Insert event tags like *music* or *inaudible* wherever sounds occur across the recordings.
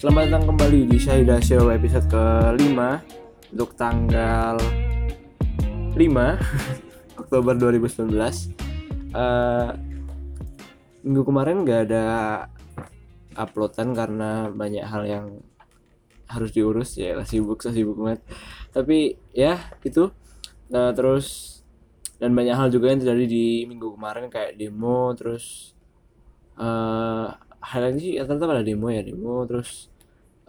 Selamat datang kembali di Syahida Show episode ke-5 Untuk tanggal 5 *laughs* Oktober 2019 uh, Minggu kemarin gak ada uploadan karena banyak hal yang harus diurus ya sibuk sibuk banget. Tapi ya itu. Uh, terus dan banyak hal juga yang terjadi di minggu kemarin kayak demo terus uh, hal ini sih ternyata pada demo ya demo terus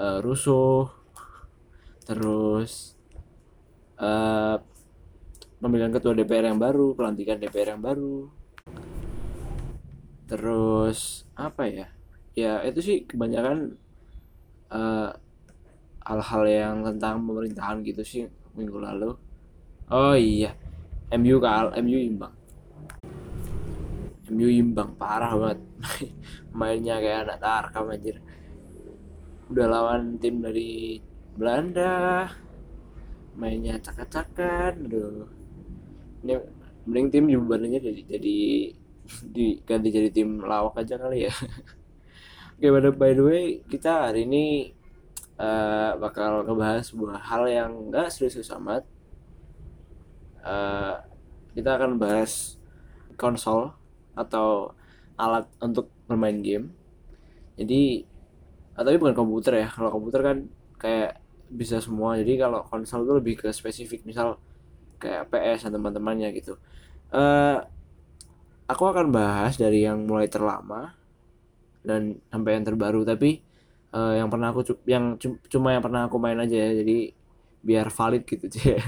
uh, rusuh. Terus uh, pemilihan ketua DPR yang baru pelantikan DPR yang baru. Terus apa ya? Ya itu sih kebanyakan hal hal-hal yang tentang pemerintahan gitu sih minggu lalu. Oh iya MU kal MU imbang. MU imbang parah banget. *laughs* Mainnya kayak anak tarkam anjir udah lawan tim dari Belanda. Mainnya cakar-cakar aduh. Ini mending tim dibubarinnya jadi jadi diganti jadi tim lawak aja kali ya. *laughs* Oke pada by the way kita hari ini uh, bakal ngebahas sebuah hal yang enggak serius amat. Uh, kita akan bahas konsol atau alat untuk bermain game. Jadi uh, tapi bukan komputer ya. Kalau komputer kan kayak bisa semua. Jadi kalau konsol itu lebih ke spesifik. Misal kayak PS dan teman-temannya gitu. Uh, aku akan bahas dari yang mulai terlama dan sampai yang terbaru. Tapi uh, yang pernah aku yang cuma yang pernah aku main aja ya. Jadi biar valid gitu sih *laughs*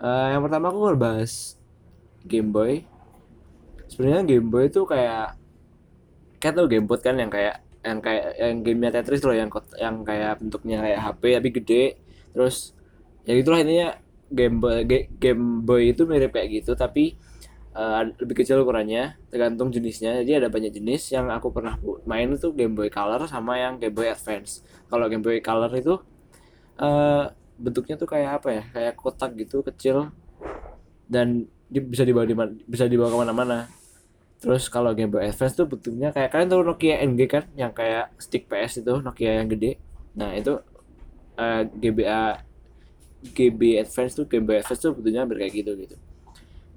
uh, yang pertama aku ngebahas Game Boy. Sebenarnya Game Boy itu kayak kayak tau Game Boy kan yang kayak yang kayak yang gamenya Tetris loh yang yang kayak bentuknya kayak HP tapi gede. Terus ya itulah intinya Game Boy Game Boy itu mirip kayak gitu tapi uh, lebih kecil ukurannya tergantung jenisnya. Jadi ada banyak jenis yang aku pernah main itu Game Boy Color sama yang Game Boy Advance. Kalau Game Boy Color itu uh, bentuknya tuh kayak apa ya kayak kotak gitu kecil dan bisa dibawa di bisa dibawa ke mana-mana terus kalau Game Boy Advance tuh bentuknya kayak kalian tahu Nokia NG kan? Yang kayak stick PS itu Nokia yang gede. Nah itu uh, eh, GBA GB Advance tuh Game Boy Advance tuh bentuknya hampir kayak gitu gitu.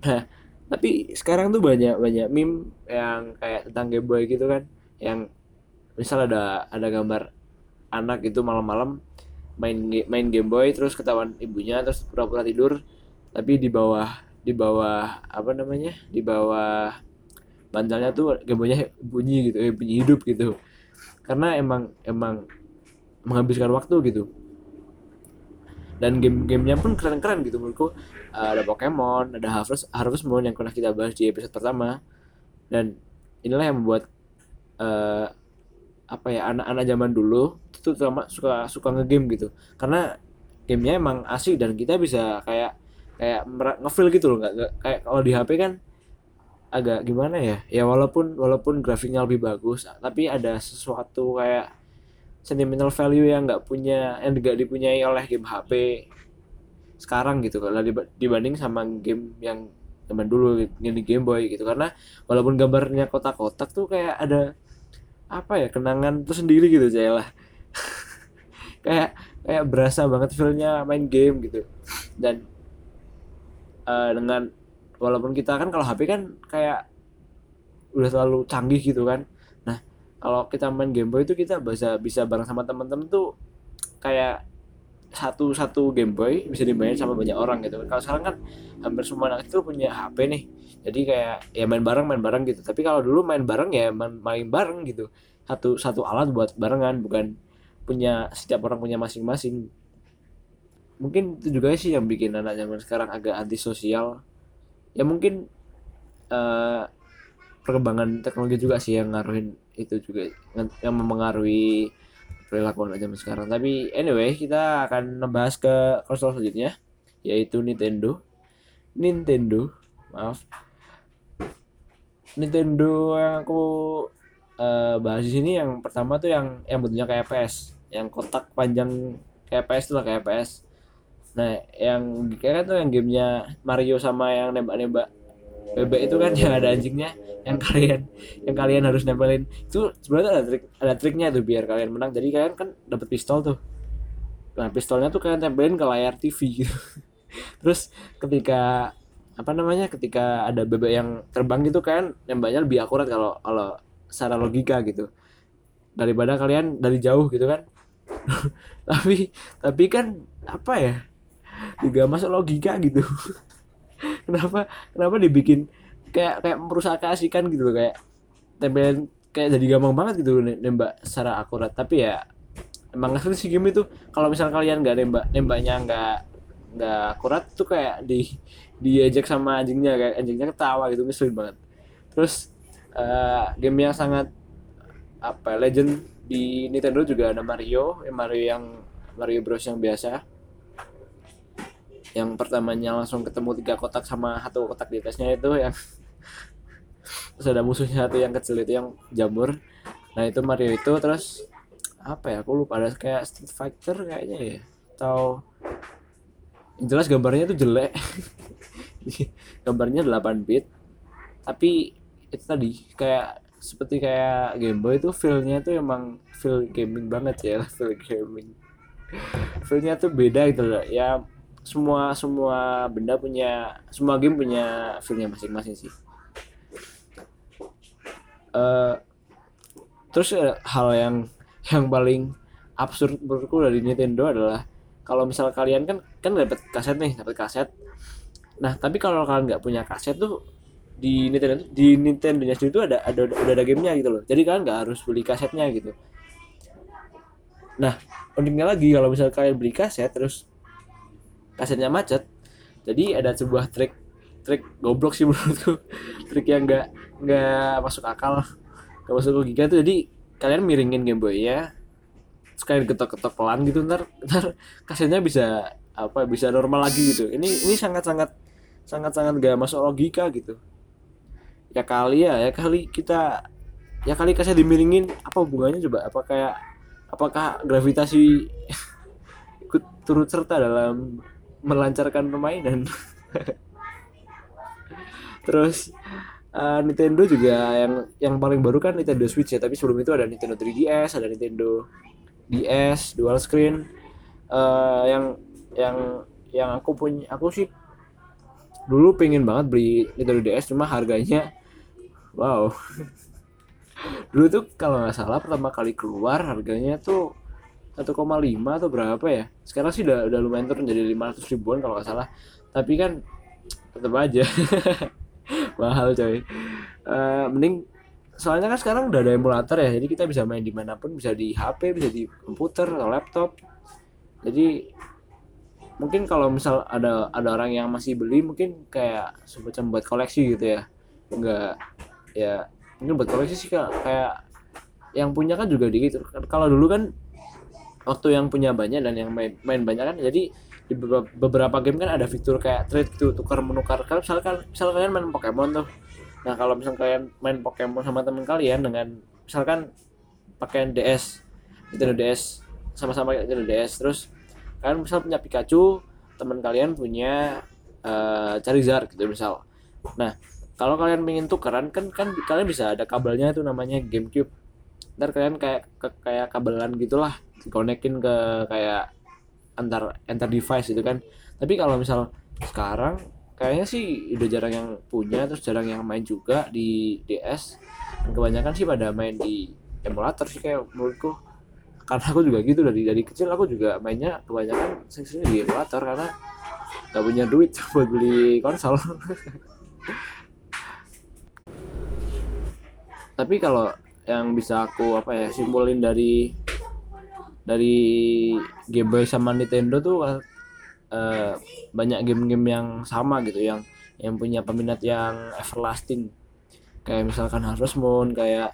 Nah tapi sekarang tuh banyak banyak meme yang kayak tentang Game Boy gitu kan? Yang misal ada ada gambar anak itu malam-malam main main Game Boy terus ketahuan ibunya terus pura-pura tidur tapi di bawah di bawah apa namanya? Di bawah bantalnya tuh gambarnya bunyi gitu eh, bunyi hidup gitu. Karena emang emang menghabiskan waktu gitu. Dan game-gamenya pun keren-keren gitu menurutku. Uh, ada Pokemon ada Harvest Harvest Moon yang pernah kita bahas di episode pertama. Dan inilah yang membuat uh, apa ya anak-anak zaman dulu itu terutama suka suka ngegame gitu. Karena gamenya emang asik dan kita bisa kayak kayak ngefeel gitu loh. Nggak kayak kalau di HP kan agak gimana ya? Ya walaupun walaupun grafiknya lebih bagus tapi ada sesuatu kayak sentimental value yang nggak punya yang nggak dipunyai oleh game HP sekarang gitu kalau dibanding sama game yang zaman dulu ini Game Boy gitu. Karena walaupun gambarnya kotak-kotak tuh kayak ada apa ya kenangan tuh sendiri gitu lah. *laughs* Kayak kayak berasa banget feelnya main game gitu. Dan uh, dengan walaupun kita kan kalau HP kan kayak udah terlalu canggih gitu kan. Nah kalau kita main Game Boy itu kita bisa bisa bareng sama teman-teman tuh kayak satu satu Game Boy bisa dimainin sama banyak orang gitu. Kalau sekarang kan hampir semua anak itu punya HP nih. Jadi kayak ya main bareng main bareng gitu. Tapi kalau dulu main bareng ya main, main bareng gitu. Satu satu alat buat barengan bukan punya setiap orang punya masing-masing. Mungkin itu juga sih yang bikin anak zaman sekarang agak antisosial ya mungkin uh, perkembangan teknologi juga sih yang ngaruhin itu juga yang mempengaruhi perilaku anak zaman sekarang. Tapi anyway kita akan membahas ke konsol selanjutnya yaitu Nintendo. Nintendo maaf. Nintendo yang aku uh, bahas di sini yang pertama tuh yang yang bentuknya kayak PS yang kotak panjang kayak PS tuh lah kayak PS Nah, yang kayak tuh yang gamenya Mario sama yang nembak-nembak bebek itu kan yang ada anjingnya yang kalian yang kalian harus nempelin. Itu sebenarnya ada trik ada triknya tuh biar kalian menang. Jadi kalian kan dapat pistol tuh. Nah pistolnya tuh kalian tempelin ke layar TV gitu. *laughs* Terus ketika apa namanya ketika ada bebek yang terbang gitu kan nembaknya lebih akurat kalau kalau secara logika gitu. Daripada kalian dari jauh gitu kan. *laughs* Tapi tapi kan apa ya juga masuk logika gitu. *laughs* Kenapa kenapa dibikin kayak kayak merusak keasikan gitu kayak tempelin kayak jadi gampang banget gitu nembak secara akurat. Tapi ya emang ngeselin sih game itu kalau misal kalian nggak nembak nembaknya nggak nggak akurat tuh kayak di diajak sama anjingnya kayak anjingnya ketawa gitu ngeselin banget. Terus uh, game yang sangat apa legend di Nintendo juga ada Mario Mario yang Mario Bros yang biasa yang pertamanya langsung ketemu tiga kotak sama satu kotak di atasnya itu yang *laughs* terus ada musuhnya satu yang kecil itu yang jamur. Nah itu Mario itu terus apa ya aku lupa ada kayak Street Fighter kayaknya ya atau yang jelas gambarnya itu jelek. *laughs* Gambarnya 8 bit tapi itu tadi kayak seperti kayak Game Boy itu feelnya tuh emang feel gaming banget ya *laughs* feel gaming. Feelnya tuh beda gitu loh ya semua semua benda punya semua game punya feelnya masing-masing sih. Uh, terus uh, hal yang yang paling absurd menurutku dari Nintendo adalah kalau misal kalian kan kan dapat kaset nih dapat kaset. Nah tapi kalau kalian nggak punya kaset tuh di Nintendo di Nintendo nya itu ada ada udah ada gamenya gitu loh. Jadi kalian nggak harus beli kasetnya gitu. Nah uniknya lagi kalau misal kalian beli kaset terus kasetnya macet jadi ada sebuah trik trik goblok sih *laughs* menurutku. Trik yang nggak nggak masuk akal nggak masuk logika tuh. Jadi kalian miringin Game Boy ya sekalian ketok-ketok pelan gitu ntar ntar kasetnya bisa apa bisa normal lagi gitu. Ini ini sangat sangat sangat sangat gak masuk logika gitu. Ya kali ya ya kali kita ya kali kaset dimiringin apa hubungannya coba? Apa kayak apakah gravitasi *laughs* ikut turut serta dalam melancarkan permainan. Terus uh, Nintendo juga yang yang paling baru kan Nintendo Switch ya tapi sebelum itu ada Nintendo 3DS ada Nintendo DS dual screen. Uh, yang yang yang aku punya aku sih dulu pengen banget beli Nintendo DS cuma harganya wow. *laughs* Dulu tuh kalau nggak salah pertama kali keluar harganya tuh 1,5 atau berapa ya? Sekarang sih udah udah lumayan turun jadi 500 ribuan kalau nggak salah. Tapi kan tetap aja. *laughs* Mahal coy. Uh, mending soalnya kan sekarang udah ada emulator ya jadi kita bisa main di mana pun bisa di HP bisa di komputer atau laptop. Jadi mungkin kalau misal ada ada orang yang masih beli mungkin kayak semacam buat koleksi gitu ya. Enggak ya mungkin buat koleksi sih kayak yang punya kan juga dikit. Kalau dulu kan waktu yang punya banyak dan yang main main banyak kan. Jadi di beberapa game kan ada fitur kayak trade gitu tukar menukar. Kalau misalkan misal kalian main Pokemon tuh. Nah kalau misalkan kalian main Pokemon sama teman kalian dengan misalkan pakai DS Nintendo DS sama-sama Nintendo DS terus kalian misal punya Pikachu teman kalian punya uh, Charizard gitu misal. Nah kalau kalian ingin tukeran kan kan kalian bisa ada kabelnya itu namanya GameCube. Ntar kalian kayak kayak kabelan gitulah dikonekin ke kayak antar antar device itu kan. Tapi kalau misal sekarang kayaknya sih udah jarang yang punya terus jarang yang main juga di DS dan kebanyakan sih pada main di emulator sih kayak menurutku. Karena aku juga gitu dari dari kecil aku juga mainnya kebanyakan sering di emulator karena gak punya duit *laughs* buat beli konsol. *laughs* Tapi kalau yang bisa aku apa ya simpulin dari dari Game Boy sama Nintendo tuh uh, banyak game-game yang sama gitu yang yang punya peminat yang everlasting. Kayak misalkan Harvest Moon kayak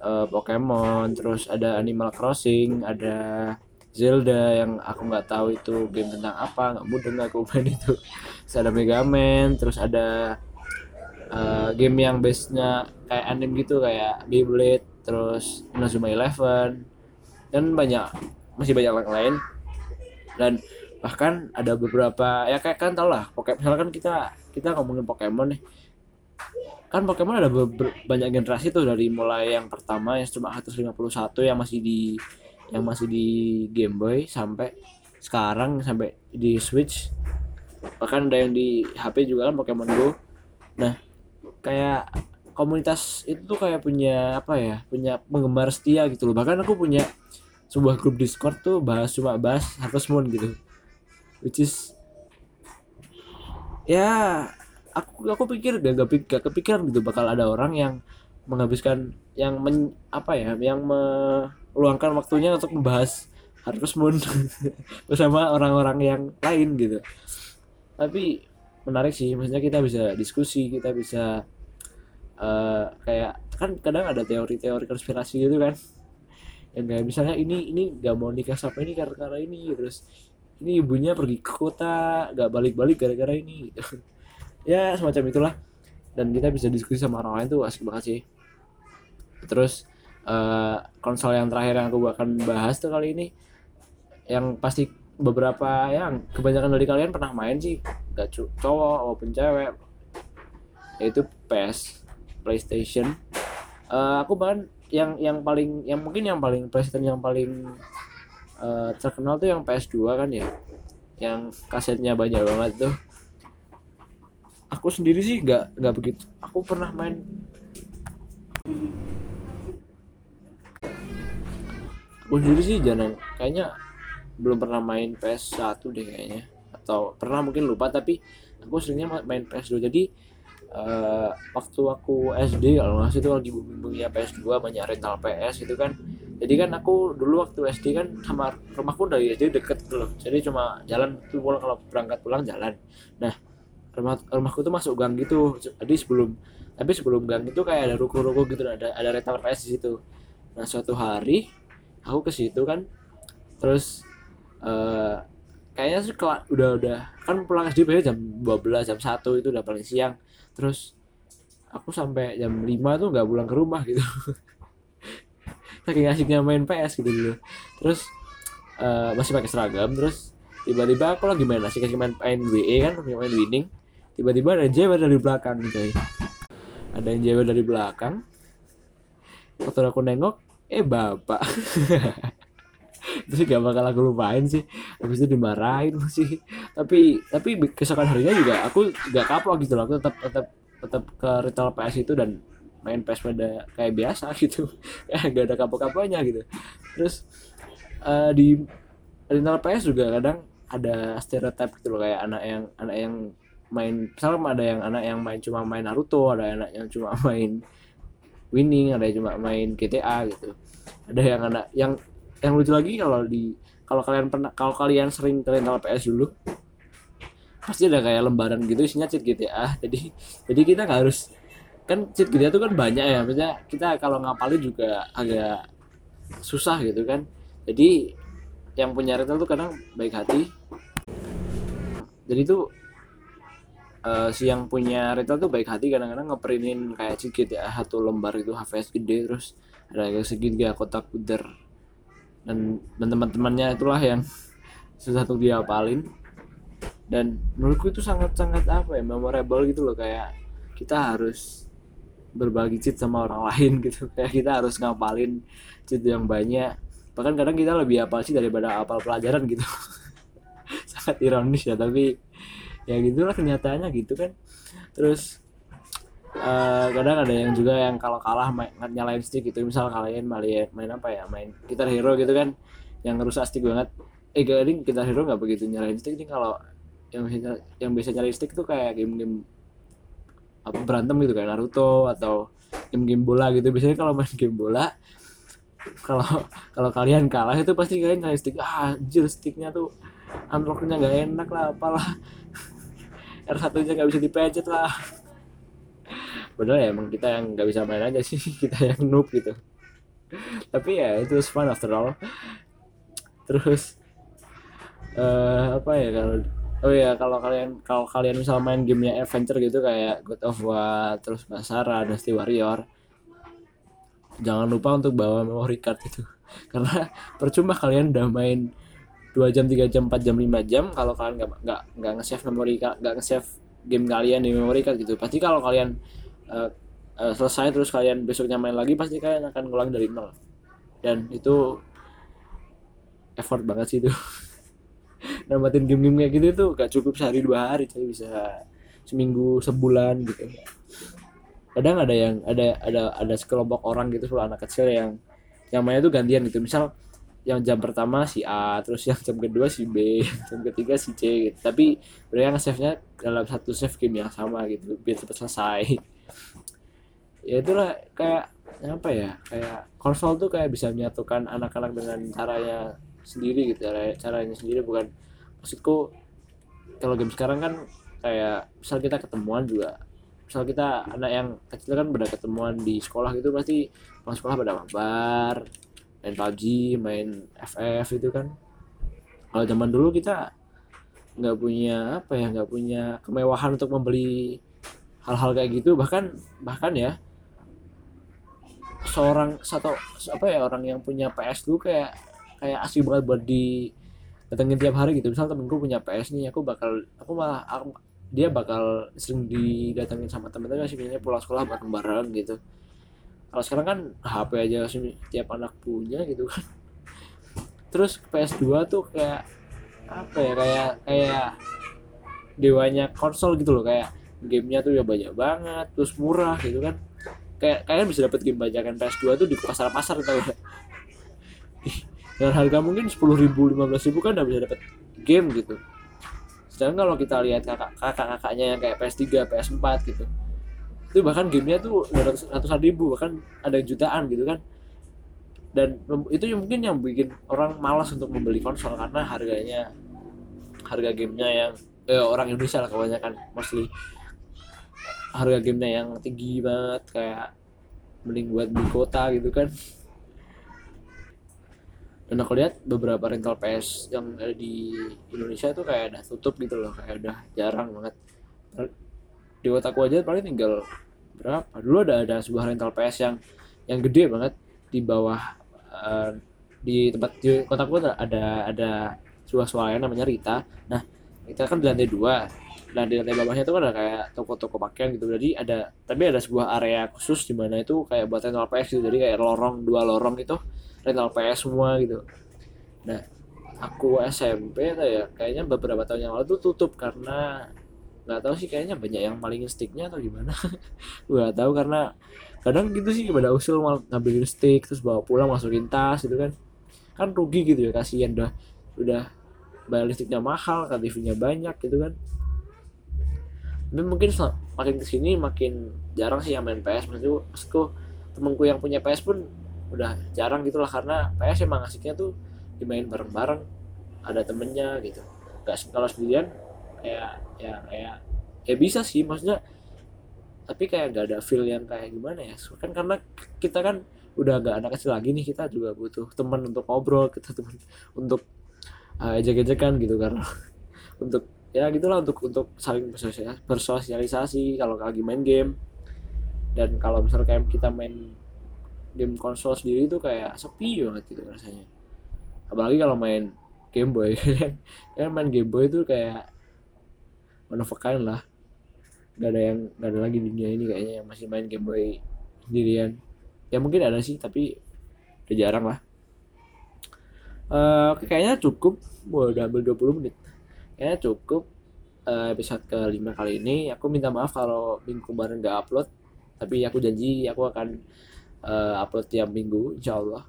uh, Pokemon terus ada Animal Crossing ada Zelda yang aku nggak tahu itu game tentang apa nggak mudeng aku *laughs* main itu. Terus ada Mega Man terus ada uh, game yang base nya kayak anime gitu kayak Beyblade terus Inazuma Eleven dan banyak masih banyak yang lain. Dan bahkan ada beberapa ya kayak kan tau lah Pokemon misalkan kita kita ngomongin Pokemon nih. Kan Pokemon ada banyak generasi tuh dari mulai yang pertama yang cuma 151 yang masih di yang masih di Game Boy sampai sekarang sampai di Switch. Bahkan ada yang di HP juga kan Pokemon Go. Nah kayak komunitas itu tuh kayak punya apa ya punya penggemar setia gitu loh. Bahkan aku punya sebuah grup Discord tuh bahas cuma bahas Harvest Moon gitu. Which is ya aku aku pikir gak, gak, gak kepikiran gitu bakal ada orang yang menghabiskan yang men, apa ya yang meluangkan waktunya untuk membahas Harvest Moon *laughs* bersama orang-orang yang lain gitu. Tapi menarik sih maksudnya kita bisa diskusi kita bisa uh, kayak kan kadang ada teori-teori konspirasi gitu kan yang kayak misalnya ini ini gak mau nikah sama ini karena karena ini terus ini ibunya pergi ke kota gak balik-balik gara-gara ini. *laughs* Ya semacam itulah. Dan kita bisa diskusi sama orang lain tuh asik banget sih. Terus uh, konsol yang terakhir yang aku akan bahas tuh kali ini yang pasti beberapa yang kebanyakan dari kalian pernah main sih. Gak cowok maupun cewek. Yaitu PS PlayStation uh, aku bahkan yang yang paling yang mungkin yang paling PlayStation yang paling uh, terkenal tuh yang PS2 kan ya. Yang kasetnya banyak banget tuh. Aku sendiri sih nggak nggak begitu. Aku pernah main. Aku sendiri sih jangan kayaknya belum pernah main PS1 deh kayaknya. Atau pernah mungkin lupa tapi aku seringnya main PS2 jadi uh, waktu aku SD kalau nggak itu lagi booming PS2 banyak rental PS gitu kan. Jadi kan aku dulu waktu SD kan sama rumahku dari SD deket loh. Jadi cuma jalan tuh kalau berangkat pulang jalan. Nah rumah rumahku tuh masuk gang gitu. Jadi sebelum tapi sebelum gang itu kayak ada ruko-ruko gitu ada ada rental PS di situ. Nah suatu hari aku ke situ kan terus uh, kayaknya sih udah udah kan pulang SD biasanya jam 12 jam 1 itu udah paling siang terus aku sampai jam 5 tuh nggak pulang ke rumah gitu. *laughs* Saking asiknya main PS gitu dulu. Terus uh, masih pakai seragam terus tiba-tiba aku lagi main asik asik main main WE kan main winning. Tiba-tiba ada jewer dari belakang gitu ada yang jewer dari belakang. Waktu aku nengok eh bapak. *laughs* Terus gak bakal aku lupain sih. Habis itu dimarahin sih tapi tapi keesokan harinya juga aku gak kapok gitu loh. Aku tetap tetap tetap ke retail PS itu dan main PS pada kayak biasa *laughs* gitu. Ya gak ada kapok-kapoknya gitu. Terus uh, di retail PS juga kadang ada stereotip gitu loh kayak anak yang anak yang main misalnya ada yang anak yang main cuma main Naruto ada anak yang cuma *laughs* main winning ada yang cuma main GTA gitu. Ada yang anak yang yang lucu lagi kalau di kalau kalian pernah kalau kalian sering rental PS dulu pasti ada kayak lembaran gitu isinya cheat GTA *laughs* jadi jadi kita nggak harus kan cheat GTA itu kan banyak ya. Maksudnya kita kalau ngapalin juga agak susah gitu kan. Jadi yang punya rental tuh kadang baik hati. Jadi itu uh, si yang punya retail tuh baik hati kadang-kadang ngeprintin kayak sedikit ya. Satu lembar itu HVS gede terus ada kayak segitiga kotak puder dan dan teman-temannya itulah yang *laughs* susah untuk dia apalin dan menurutku itu sangat-sangat apa ya memorable gitu loh kayak kita harus berbagi cheat sama orang *laughs* lain gitu. Kayak kita harus ngapalin cheat yang banyak. Bahkan kadang kita lebih apal sih daripada apal pelajaran gitu. *laughs* Sangat ironis ya tapi ya gitulah kenyataannya gitu kan. Terus uh, kadang ada yang juga yang kalau kalah main, nyalain stick gitu. Misal kalian main main apa ya main gitar hero gitu kan yang ngerusak stick banget. Eh gading gitar hero nggak begitu nyalain stick ini kalau yang bisa yang bisa nyalain stick tuh kayak game-game apa berantem gitu kayak Naruto atau game-game bola gitu. Biasanya kalau main game bola kalau kalau kalian kalah itu pasti kalian nyalain stick ah anjir sticknya tuh unlocknya nggak enak lah apalah. *laughs* R1 nya nggak bisa dipencet lah. Padahal ya emang kita yang nggak bisa main aja sih *laughs* kita yang noob gitu. Tapi ya itu fun after all. Terus uh, apa ya kalau oh ya kalau kalian kalau kalian misal main gamenya adventure gitu kayak God of War terus Basara Dusty Warrior jangan lupa untuk bawa memory card itu. *laughs* Karena percuma kalian udah main dua jam tiga jam empat jam lima jam kalau kalian nggak nggak nggak nge-save memori nggak nge-save game kalian di memori card gitu. Pasti kalau kalian uh, uh, selesai terus kalian besoknya main lagi pasti kalian akan ngulang dari nol. Dan itu effort banget sih itu *laughs* namatin game-game kayak gitu tuh gak cukup sehari dua hari tapi bisa seminggu sebulan gitu. Kadang ada yang ada ada ada sekelompok orang gitu soal anak kecil yang yang mainnya tuh gantian gitu. Misal yang jam pertama si A terus yang jam kedua si B *laughs* jam ketiga si C gitu. tapi mereka nge-save nya dalam satu save game yang sama gitu biar cepat selesai. *laughs* Ya itulah kayak apa ya kayak konsol tuh kayak bisa menyatukan anak-anak dengan caranya sendiri gitu cara caranya sendiri bukan maksudku kalau game sekarang kan kayak misal kita ketemuan juga misal kita anak yang kecil kan pada ketemuan di sekolah gitu pasti pas sekolah pada mabar main PUBG main FF itu kan. Kalau zaman dulu kita nggak punya apa ya nggak punya kemewahan untuk membeli hal-hal kayak gitu bahkan bahkan ya seorang satu apa ya orang yang punya PS dulu kayak kayak asli banget buat di datengin tiap hari gitu. Misal temenku punya PS nih aku bakal aku malah aku, dia bakal sering didatengin sama temen-temen sih pulang sekolah bareng-bareng gitu. Kalau sekarang kan HP aja tiap anak punya gitu kan. Terus PS2 tuh kayak apa ya kayak kayak dewanya konsol gitu loh. Kayak gamenya tuh ya banyak banget terus murah gitu kan. Kayak kalian bisa dapat game bajakan PS2 tuh di pasar-pasar tau ya dengan harga mungkin sepuluh ribu lima belas ribu kan udah bisa dapat game gitu. Sedangkan kalau kita lihat kakak kakak kakaknya yang kayak PS3 PS4 gitu. Itu bahkan gamenya tuh ratus, ratusan ribu bahkan ada jutaan gitu kan. Dan itu yang mungkin yang bikin orang malas untuk membeli konsol karena harganya harga gamenya yang eh, orang Indonesia lah kebanyakan mostly. Harga gamenya yang tinggi banget kayak mending buat di kota gitu kan dan aku lihat beberapa rental PS yang ada di Indonesia itu kayak udah tutup gitu loh kayak udah jarang banget. Di kotaku aja paling tinggal berapa? Dulu ada ada sebuah rental PS yang yang gede banget di bawah uh, di tempat di kotaku ada ada ada sebuah swalayan namanya Rita. Nah kita kan di lantai dua. Dan di lantai bawahnya itu kan ada kayak toko-toko pakaian gitu. Jadi ada tapi ada sebuah area khusus di mana itu kayak buat rental PS gitu. Jadi kayak lorong dua lorong itu rental PS semua gitu. Nah aku SMP ya kayaknya beberapa tahun yang lalu tuh tutup karena nggak tahu sih kayaknya banyak yang malingin sticknya atau gimana. *laughs* Nggak tahu karena kadang gitu sih pada usul mal ngambilin stick terus bawa pulang masukin tas gitu kan. Kan rugi gitu ya kasihan udah udah bayar listriknya mahal kan TV-nya banyak gitu kan. Tapi mungkin makin ke sini makin jarang sih yang main PS maksudku, temenku yang punya PS pun udah jarang gitu lah karena PS emang asiknya tuh dimain bareng-bareng ada temennya gitu. Gak kalau sendirian kayak ya kayak ya bisa sih maksudnya tapi kayak gak ada feel yang kayak gimana ya. Kan karena kita kan udah gak anak kecil lagi nih kita juga butuh teman untuk ngobrol kita teman untuk uh, ejek-ejekan gitu karena *laughs* untuk ya gitulah untuk untuk saling bersosialisasi kalau lagi main game. Dan kalau misalnya kayak kita main game konsol sendiri itu kayak sepi banget gitu rasanya. Apalagi kalau main Game Boy. *laughs* Kan main Game Boy itu kayak one lah. Gak ada yang gak ada lagi di dunia ini kayaknya yang masih main Game Boy sendirian. Ya mungkin ada sih tapi udah jarang lah uh, kayaknya cukup. Wah, udah ambil 20 menit. Kayaknya cukup uh, episode ke 5 kali ini. Aku minta maaf kalau minggu kemarin gak upload tapi aku janji aku akan uh, upload tiap minggu insyaallah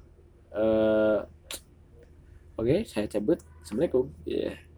uh, oke okay, saya cabut. Assalamualaikum. Yeah.